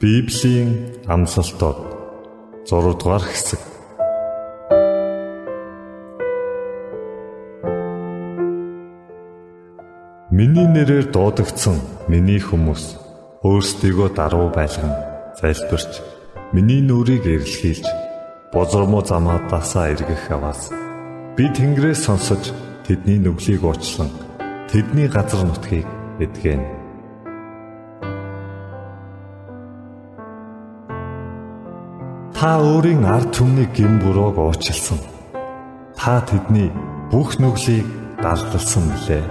Библийн амлалтууд 6 дугаар хэсэг. Миний нэрээр дуудагдсан миний хүмүүс өөрсдийгөө даруй байлган залбирч миний нүрийг эрэлхийлж бозромоо замаадаасаа эргэх аваас би Тэнгэрээс сонсож тэдний нүглийг уучлан тэдний газар нутгийг эдгэнэ Та өөрийн ард түмнийг гин бурууг уучлсан. Та тэдний бүх нүглийг далдалсан билээ.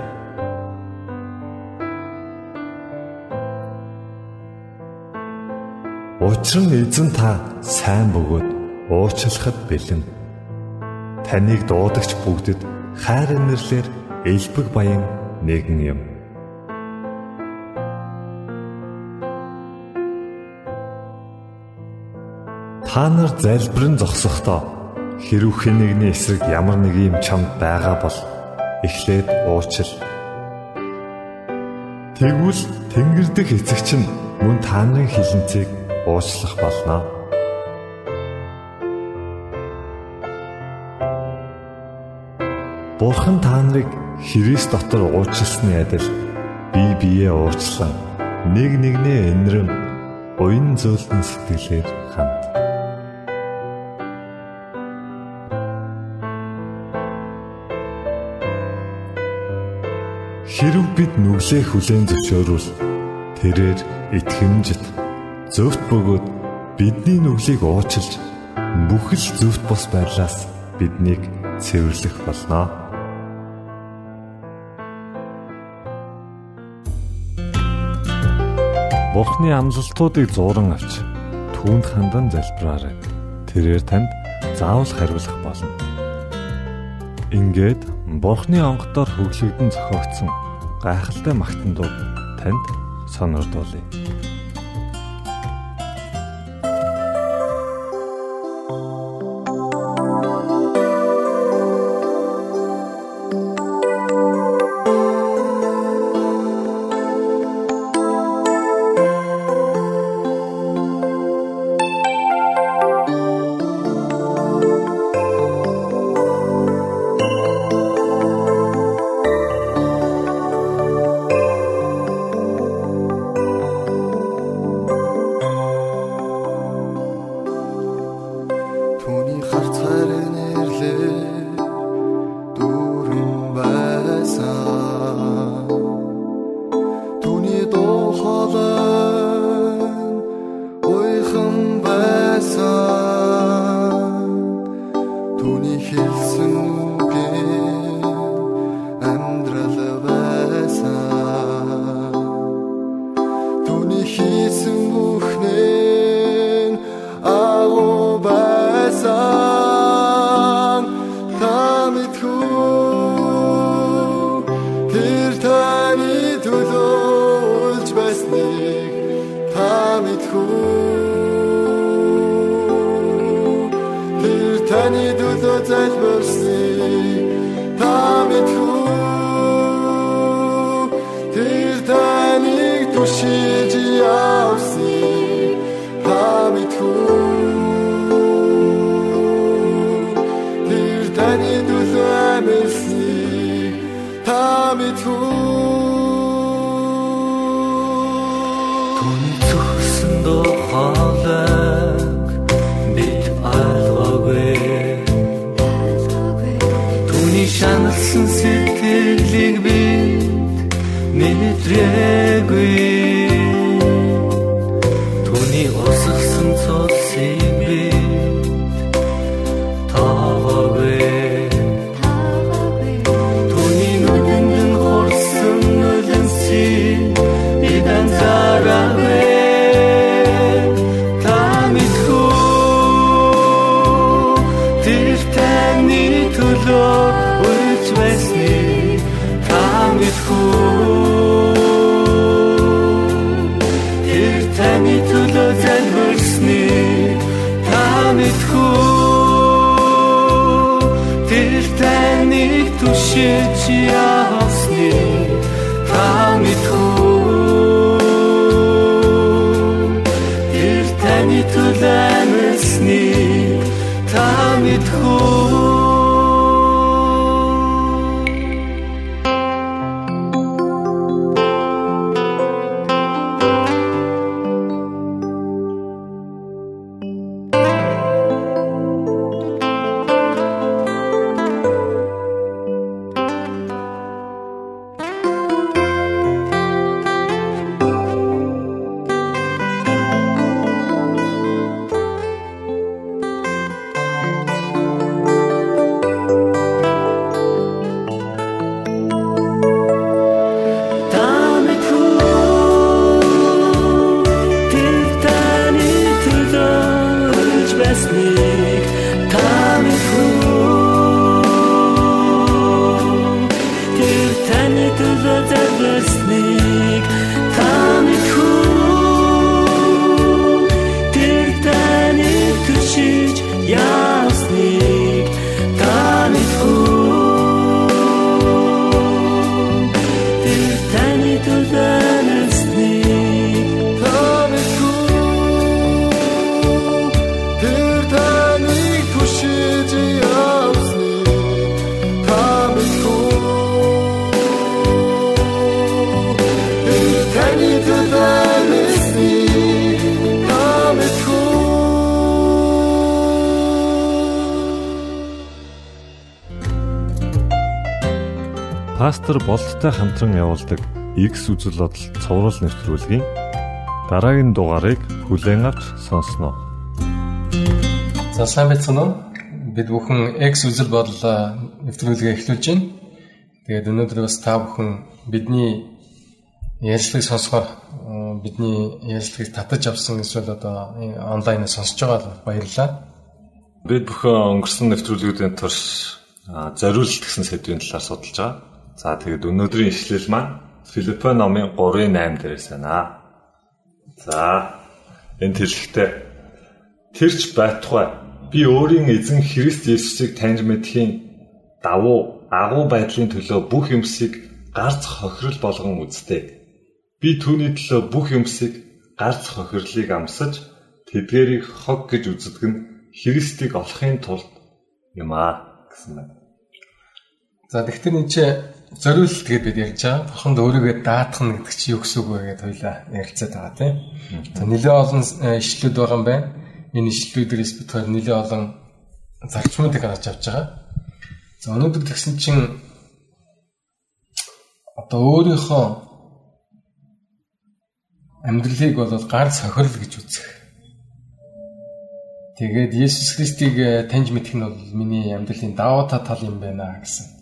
Учир нь эзэн та сайн бөгөөд уучлахад бэлэн. Таныг дуудагч бүгдэд хайр инэрлэр элбэг баян нэгэн юм. Та нар залбирэн зогсохдоо хэрв хэн нэгний эсрэг ямар нэг юм чамд байгаа бол эхлээд уучил. Тэгвэл Тэнгэр дэх эцэгч нь мөн та нарын хилэнцгийг уучлах болно. Бурхан та нарыг Христ дотор уучлсны адил бие биеэ уучлан нэг нэгнээ энэрэн уян зөөлтөн сэтгэлээр Хэрв бид нүглээ хүлээн зөвшөөрвөл тэрээр итгэмжит зөвхт бөгөөд бидний нүглийг уучилж бүх л зөвхт бос байдлаас биднийг цэвэрлэх болно. Бурхны амлалтуудыг зуран авч түүнд хандан залбираарай. Тэрээр танд заавал хариулах болно. Ингээд Бурхны онгодоор хөглөгдөн зохиогдсон гайхалтай магтандууд танд сонирдуулъя. амитхүү Тэр таны төлөө залбирсан сэтгэлийг би мэдрээгүй Пастор Болттой хамтран явуулдаг X үзэл бодол цовруул нэвтрүүлгийн дараагийн дугаарыг хүлээн авч сонсноо. За сайн байцгаана уу? Бид бүхэн X үзэл бодол нэвтрүүлгээ эхлүүлж байна. Тэгээд өнөөдөр бас та бүхэн бидний ярилцлагыг сонсохоор бидний ярилцлагыг татаж авсан эсвэл одоо э, онлайнаар сонсож байгаа баярлалаа. Бид бүхэн өнгөрсөн нэвтрүүлгүүдийн турш зориулт гэсэн сэдвийн талаар судалж байгаа. За тэгээд өнөөдрийн ишлэл маань Филиппо номын 3:8 дээрээс байна. За энэ тэрхтээ тэрч байтугай би өөрийн эзэн Христ Есүсийг таньж мэдхийн давуу агуу байдлын төлөө бүх юмсыг гарц хохирол болгон үзтээ. Би түүний төлөө бүх юмсыг гарц хохирлыг амсаж тэдгэрийг хог гэж үздэг нь Христийг олохын тулд юм аа гэсэн байна. За тэгэхээр энэ чи зориулт гэдээ бид ярьж байгаа. Бурханд өөрийгөө даатгах гэдэг чи юу гэсэн үг вэ гэдээ хоёлаа ярилцаад байгаа тийм. За нэлээд олон э, ишлүүд байгаа юм байна. Энэ ишлүүдээс бид хоёр нэлээд олон зарчмуудыг харж авч байгаа. За өнөөдөр тэгсэн чинь одоо өөрийнхөө амьдралыг бол гар сохирол гэж үзэх. Тэгээд Есүс Христийг э, таньж мэдэх нь бол миний амьдралын даваа та тал юм байна гэсэн.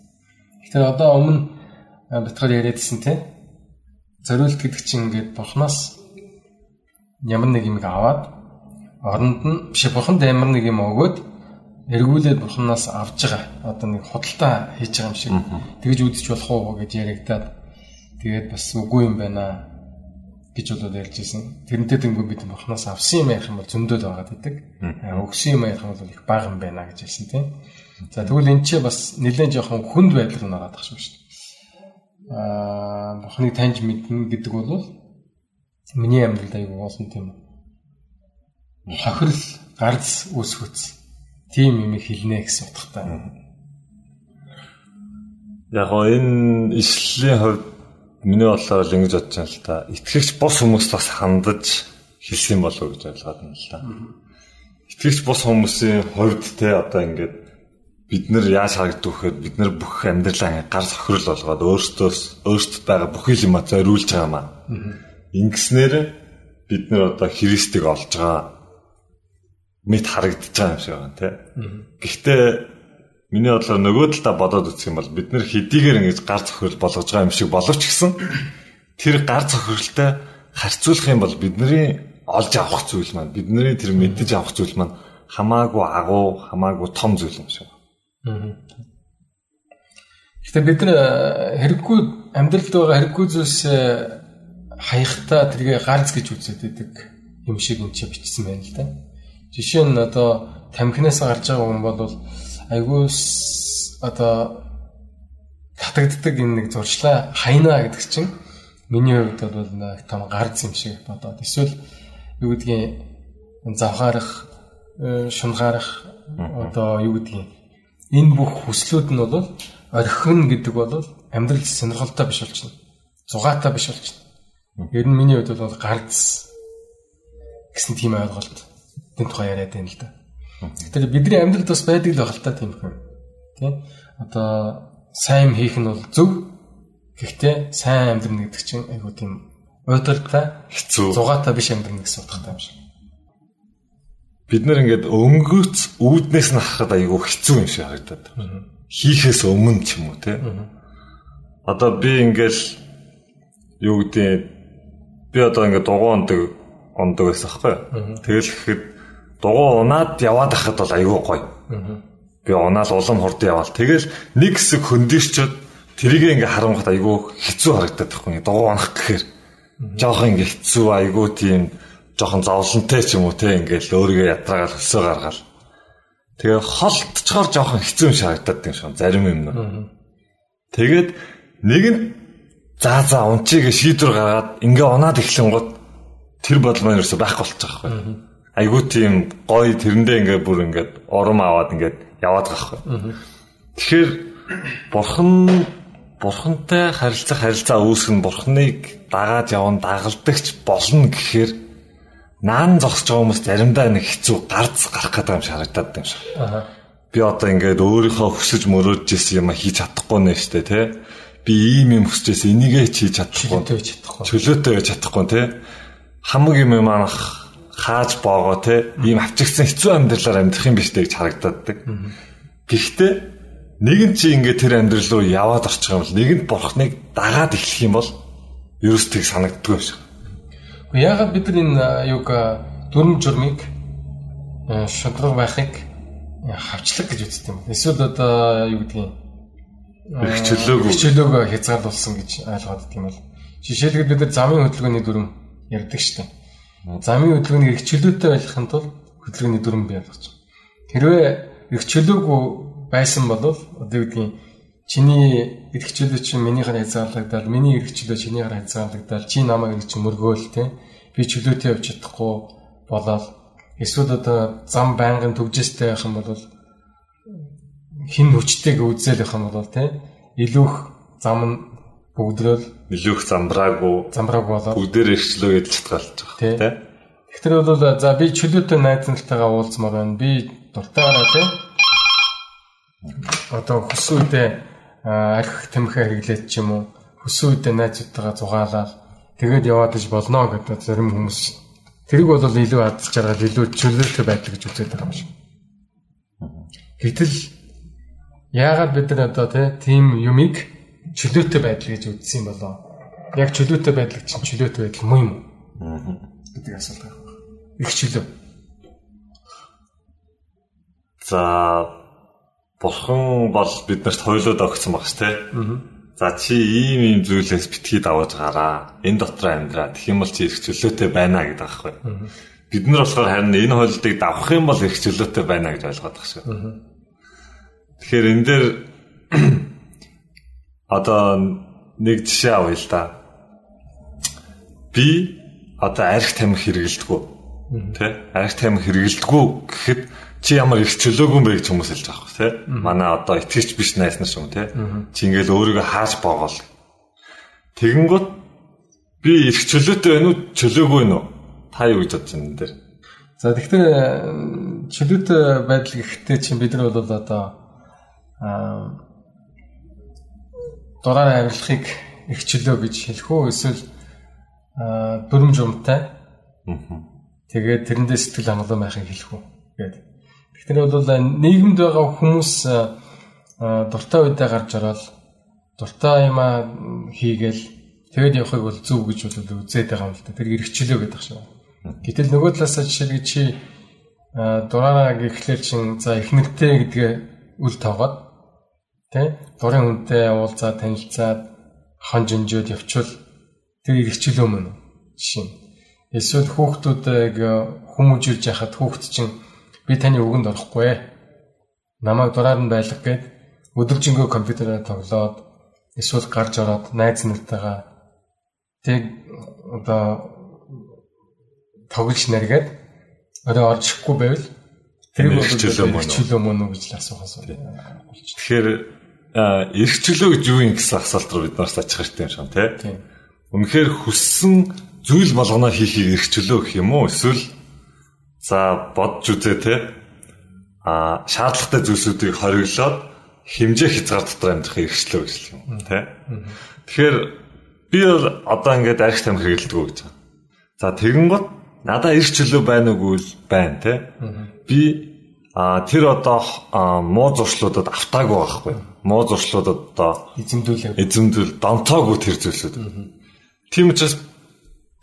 Тэгэхээр одоо өмнө битгаар яриадсэн те. Зориулт гэдэг чинь ингээд Бурханаас ямар нэг юм аваад оронд нь биш Бурханд ямар нэг юм өгөөд эргүүлээд Бурханаас авж байгаа. Одоо нэг худалдаа хийж байгаа юм шиг. Тэгж үдчих болох уу гэж яригадаад тэгээд бас үгүй юм байна гэж болоод ярьж ирсэн. Тэрнтэй тэнгүү бид Бурханаас авсан юм ярих юм бол зөндөл байгаад байдаг. Өгсөн юм ярих юм бол их бага юм байна гэж хэлсэн тийм. За тэгвэл энэ ч бас нэлээд жоохон хүнд байдал руу нараад тахшгүй шүү дээ. Аа Бурханыг таньж мэднэ гэдэг бол миний амьдралд аягүй уусан тийм үү. Хохирол гарц үүсгүүц. Тийм юм хэлнэ гэсэн утгатай. Яг энэ ишлэлийн хувьд миний бодлоор л ингэж бодож байна л та. Итгэгч бос хүмүүст бас хандаж хэлсэн болов уу гэж ойлгоод байна л та. Итгэгч бос хүмүүсийн хувьд те одоо ингээд бид нар яаж харагддаг вэхээр бид нар бүх амьдралаа гар сохирол болгоод өөртөөс өөртөд байгаа бүх юм зориулж байгаа маа. Ингэснээр бид нар одоо Христийг олж байгаа мэд харагдаж байгаа юм шиг байна тий. Гэхдээ миний бодлоор нөгөө талаа бодоод үзэх юм бол бид нар хэдийгээр ингэж гар цохирол болгож байгаа юм шиг боловч гэсэн тэр гар цохиролтой харьцуулах юм бол бидний олж авах зүйл маань бидний тэр мэддэж авах зүйл маань хамаагүй агуу хамаагүй том зүйл юм шиг. Гэтэ бид нар э, хэрэггүй амьдралд байгаа хэрэггүй зүйлс хаяхтаа тэргээ гарц гэж үзээд байдаг юм шиг энэ ч бичсэн байна л да. Жишээ нь одоо тамхинаас гарч байгаа хүн бол айгүй одоо татагддаг энэ нэг зуршлаа хайнаа гэдэг чинь миний хувьд бол нэг том гарц юм шиг бодоод эсвэл юу гэдгийг завхаарах э, шунхаарах одоо юу гэдгийг энэ бүх хүслүүд нь бол орхин гэдэг бол амьдрал сонирхолтой биш болчихно. Зугаатай биш болчихно. Ер нь миний хувьд бол ганц гэсэн тийм ойлголт энэ тухай яриад байна л да. Тэгэхээр бидний амьдралд бас байдаг л байх л та тийм юм. Тийм. Одоо сайн хийх нь бол зөв. Гэхдээ сайн амьдрна гэдэг чинь айгуу тийм уйдалтай хэцүү. Зугаатай биш амьдрна гэсэн утгатай юм шиг бид нар ингээд өнгөц үүднээс нь харахад айгүй хэцүү юм шиг харагдаад. Хийхээс өмнө ч юм уу те. Одоо би ингээл юу гэдэг би одоо ингээд дугуй ондог ондог байсан хгүй. Тэгэл гэхэд дугуй унаад яваад хахад бол айгүй гоё. Би унаал улам хурд яваал. Тэгэл нэг хэсэг хөндөрчөд тэрийг ингээ харангуйт айгүй хэцүү харагдаад байхгүй. Дугуй унах гэхээр жоох ингээ хэцүү айгүй тийм жоохон зовлонтой ч юм уу те ингээл өөрийгөө ядраагаал хөлсөө гаргаал. Тэгээ холтчоор жоохон хэцүү шаардаад юм шиг зарим юм нь. Тэгээд нэг нь заа заа унчиг шийдвэр гаргаад ингээ унаад эхлэн гот тэр бодлоо ерөөсө байхгүй болж байгаа байхгүй. Айгуу тийм гоё тэрэндээ ингээ бүр ингээд ором аваад ингээд яваад байгаа байхгүй. Тэгэхээр бурхан бурхантай харилцах харилцаа үүсгэн бурхныг дагаад явна дагалдагч болно гэхээр наан зогсож байгаа хүмүүс заримдаа нэг хэцүү гарц гарах гэдэг юм шарагдаад юм шиг. Аа. Би одоо ингээд өөрийнхөө хүсэж мөрөөдж исэн юм хийж чадахгүй нэ штэ тий. Би ийм юм хүсэж исэн энийгээ хийж чадахгүй. Чөлөөтэй чадахгүй. Чөлөөтэй байж чадахгүй тий. Хамаг юм манах хааж боогоо тий. Ийм авчигдсан хэцүү амьдралаар амьдрах юм биш гэж харагдаад. Гэхдээ нэг нь чи ингээд тэр амьдрал руу яваад орчих юм бол нэг нь бурхныг дагаад эхлэх юм бол ерөөс тийг санагддгүй юм шиг. Яагаад бид нар энэ юг дүрм журмыг шудраг байхыг хавчлаг гэж үздэг юм. Эсвэл одоо юу гэдгийг хичээлөөгөө хичээлөөгөө хязгаарлуулсан гэж ойлгоод тийм бол жишээлбэл бид нар замын хөдөлгөөний дүрм ярьдаг шүү дээ. Замын хөдөлгөөнийг хичээлөөтэй байлгахын тулд хөдөлгөөний дүрм бий болгож байгаа. Хэрвээ хичээлөөгүй байсан бол одоо юу гэдгийг чиний эрх чөлөө чинь минийхээр хязгаарлагдаад миний эрх чөлөө чинийхээр хязгаарлагдаад чи намайг чинь мөргөөл те би чөлөөтэй явж чадахгүй болоод эсвэл одоо зам байнгын төгжөөстэй байх юм бол хин хүчтэйг үзэл байх юм бол те илүүх зам нь бүгдрөөл илүүх замбраагүй замбраагүй болоод бүгдээр эрхчлөө гэж шалтгаалж байгаа те Тэгэхээр бол за би чөлөөтэй найз нартайгаа уулзмаар байна. Би дуртайгаа те одоо хөсөөдөө арх тамхи хэрэглээд ч юм уу үедээ найзуудтайгаа зугаалаад тэгээд яваад иж болно гэдэг зарим хүмүүс тэрийг бол илүү адж жаргал илүү чөлөөтэй байдал гэж байгаа юм шиг. Гэтэл яагаад бид нар одоо тийм юмыг чөлөөтэй байдал гэж үзсэн болоо? Яг чөлөөтэй байдал чинь чөлөөтэй байдал муу юм уу? гэдэг асуулт байна. Их чөлөө. За бурхан бол биднэрт хойлоод өгсөн багш тий. За чи ийм ийм зүйлээс битгий даваж гараа. Энэ дотор амьдраа. Тэгэх юм бол чи их чөлөөтэй байна гэдэг аахгүй. Бид нар болохоор харин энэ хойлолтыг давах юм бол их чөлөөтэй байна гэж ойлгоод байгаа шүү. Тэгэхээр энэ дээр одоо нэг жишээ авъя л да. Би одоо арх тамхи хэрэгэлдэггүй. Тэ? Арх тамхи хэрэгэлдэггүй гэхэд чи ямар их чөлөөгүй бэ гэж хүмүүс хэлж байгаа тий. Манай одоо итгэж биш найс нар шүү тий. Чи ингээл өөрийгөө хааж боогоол. Тэгэнгүүт би их чөлөөтэй байна уу чөлөөгүй байна уу? Та юу гэж бодож байна энэ дээр? За тэгэхээр чөлөөтэй байдал гэхдээ чинь бид нар бол одоо аа дураар авирлахыг эрхчлөө гэж хэлэх үү эсвэл аа дүрм жумтай. Тэгээд тэрэндээ сэтгэл хангалуун байхыг хэлэх үү гэдэг. Тэгэхээр бол нийгэмд байгаа хүмүүс дуртай үедээ гарч ороод дуртай юмаа хийгээл тэгээд явахыг бол зөв гэж бол үзээд байгаа юм л да. Тэр эргчлөө гэдэг шиг. Гэтэл нөгөө талаасаа жишээлбэл чи дураараа гэхлээр чин за эхнэртэй гэдгээ үл тоогоод Тэ? Дурын хүнтэй уулзаа танилцаад хон жинжөөд явчвал тэр иргэчлөө мөн жишээ. Эсвэл хүүхдүүдийг хүмүүжүүлж яхад хүүхд чинь би таны үгэнд орохгүй ээ. Намайг дураар нь байлгах гээд өдөржингөө компьютераар тоглоод эсвэл гарч ороод найз нартайгаа тэг одоо тоглож нэргээд орой орж ихгүй байвал тэр бол чөлөө мөн үү гэж асуухаас байна. Тэгэхээр эрх чөлөө гэж юу юм гэсэн асуулт руу бид нараас очих хэрэгтэй юм шиг тий. Үнэхээр хүссэн зүйл болгоноо хийхийг эрх чөлөө гэх юм уу? Эсвэл за бодж үзээ тий. А шаардлагатай зүйлсүүдийг хориглоод хэмжээ хязгаар дотор амьдрах эрх чөлөө гэж юм тий. Тэгэхээр би бол одоо ингээд арх там хэрэгэлдэг гэж байна. За тэгэн гот надаа эрх чөлөө байна уугүй л байна тий. Би а тэр одоо муу зуршлуудад автаагүй байхгүй муу зуршлуудад одоо эзэмдүүлээ. Эзэмдүүл донтоогүй тэр зүйлсүүд. Тийм учраас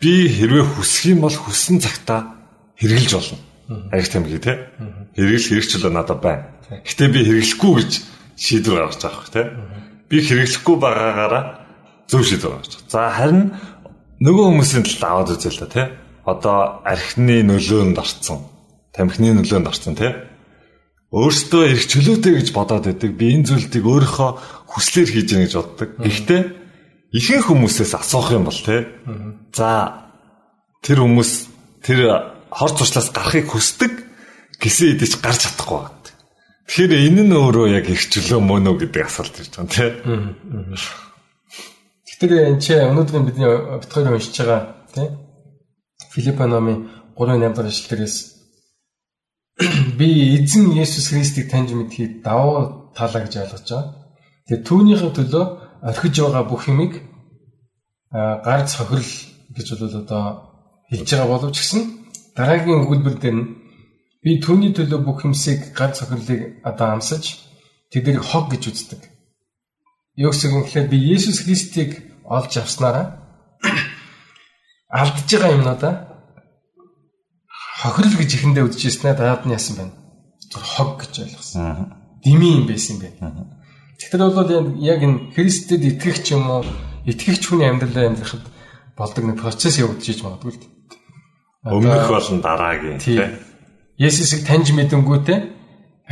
би хэрвээ хүсэх юм бол хүссэн цагтаа хэрэгжилж болно. Аяг тамхи тий. Хэрэглэх хэрэгчлээ надад байна. Гэтэ би хэрэглэхгүй гэж шийдвэр гаргаж байгаа хэрэг тий. Би хэрэглэхгүй байгаагаараа зөв шийдвэр гаргаж байгаа. За харин нөгөө хүмүүсийн талд аваад үзээ л да тий. Одоо архины нөлөөнд орцсон. Тамхины нөлөөнд орцсон тий өөртөө их чөлөөтэй гэж бодоод байдаг. Би энэ зүйлийг өөрийнхөө хүслээр хийж яах гэж боддог. Гэхдээ ихэнх хүмүүсээс асуух юм бол те. За тэр хүмүүс тэр хор туршлаас гарахыг хүсдэг гэсэн идэж гарч чадахгүй байна. Тэгэхээр энэ нь өөрөө яг их чөлөө мөн үү гэдэг асуулт ирж байгаа те. Тэгэхээр энэ ч өнөөдөр бидний битгаар уншиж байгаа те. Филиппо номын 3-8 дахь ишлэл дээрээс би эзэн Есүс Христийг таньж мэдхийг давуу талаа гэж ойлгож байгаа. Тэгээ түүнийхээ төлөө орхиж байгаа бүх юмыг гар цохирол гэж бол одоо хэлж байгаа боловч гэсэн дараагийн өгүүлбэр дээр нь би түүний төлөө бүх юмсыг гар цохирлыг одоо амсаж тэднийг хог гэж үздэг. Юм гэхээр би Есүс Христийг олж авснараа алдж байгаа юмнуудаа хохирол гэж ихэндээ үдчихсэн ээ даад нь яасан байна. Тэр хог гэж ойлгосон. Дими юм байсан юм байна. Тэгэхээр бол яг энэ Христэд итгэгч юм уу итгэгч хүний амьдралаа амьдрахад болдог нэг процесс явагдаж иж магадгүй л дээ. Өмнөх болон дараагийн тийм. Есүсийг таньж мэдэнгүүтээ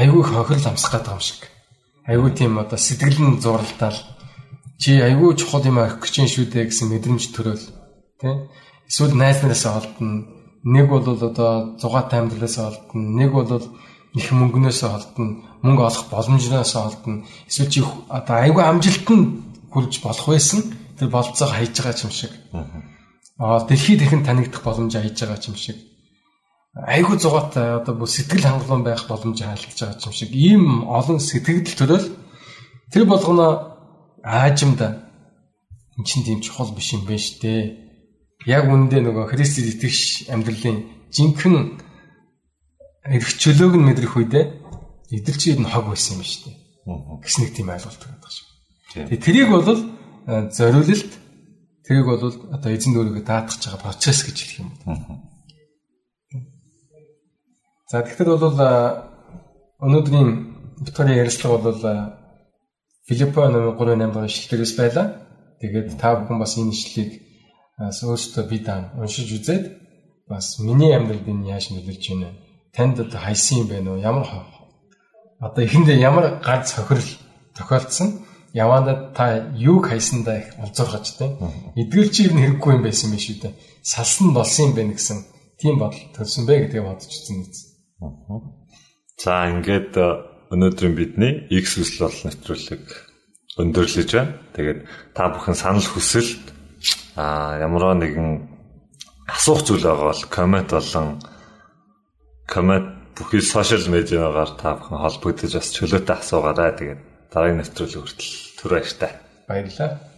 айгүй хохирол амсах гэдэг юм шиг. Айгүй тийм одоо сэтгэл нь зурлалдаал чи айгүй чухал юм авах гэж шүү дээ гэсэн мэдрэмж төрөөл тийм. Эсвэл найз нараасаа олдно Нэг бол одоо зугаатай амьдралаас олдно, нэг бол их мөнгнөөс олдно, мөнгө олох боломжноос олдно. Эсвэл чи одоо айгүй амжилтанд хүрж болох байсан. Тэр болцоог хайж байгаа юм шиг. Аа дэлхийд ихэн танигдах боломж хайж байгаа юм шиг. Айгүй зугаатай одоо бүх сэтгэл хангалуун байх боломж хайлтж байгаа юм шиг. Ийм олон сэтгэл төрөл тэр болгоно аажимда эн чинь тийм чухал биш юм байна дээ яг үндэ нөгөө Христэд итгэж амьдралын жинхэнэ эрх чөлөөг нь мэдрэх үедээ эдэлчид нь хог байсан юм дээ. Гэс нэг тийм ойлголт байдаг шүү. Тэгээ тэрийг бол э, зориулалт тэрийг бол одоо эзэн өөрийгөө даатгах байгаа процесс гэж хэлэх юм. За тэгэхээр бол өнөөдрийн битгарын ярилцлага бол Филиппо номын 3-8 дугаар ишлэлээс байлаа. Тэгээд та бүхэн бас энэ ишлэлийг бас өөртөө би даан уншиж үзээд бас миний амьдралд энэ яаж нөлөөлж байна вэ? Танд одоо хайсан юм байна уу? Ямар одоо эхэндээ ямар ганц хохирол тохиолдсон? Яваанда та юуг хайсандаа их олзуурхаж тийм. Эдгэл чи нь хэрэггүй юм байсан биш үү? Салсан болсон юм байна гэсэн тийм бодол төрсөн бэ гэдгийг бодож үзсэн биз. За ингээд э, өнөөдрийн бидний X хүсэл бол нэвтрүүлэг өндөрлөж байна. Тэгээд та бүхэн санал хүсэлт а ямар нэгэн асуух зүйл байгаа бол коммент болон коммент бүхий сошиал медиагаар та бүхэн холбогдож бас чөлөөтэй асуугаарай. Тэгээд дараагийн нэвтрүүлэг хүртэл түр баяртай. Баярлалаа.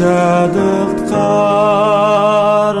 Чадалт гараа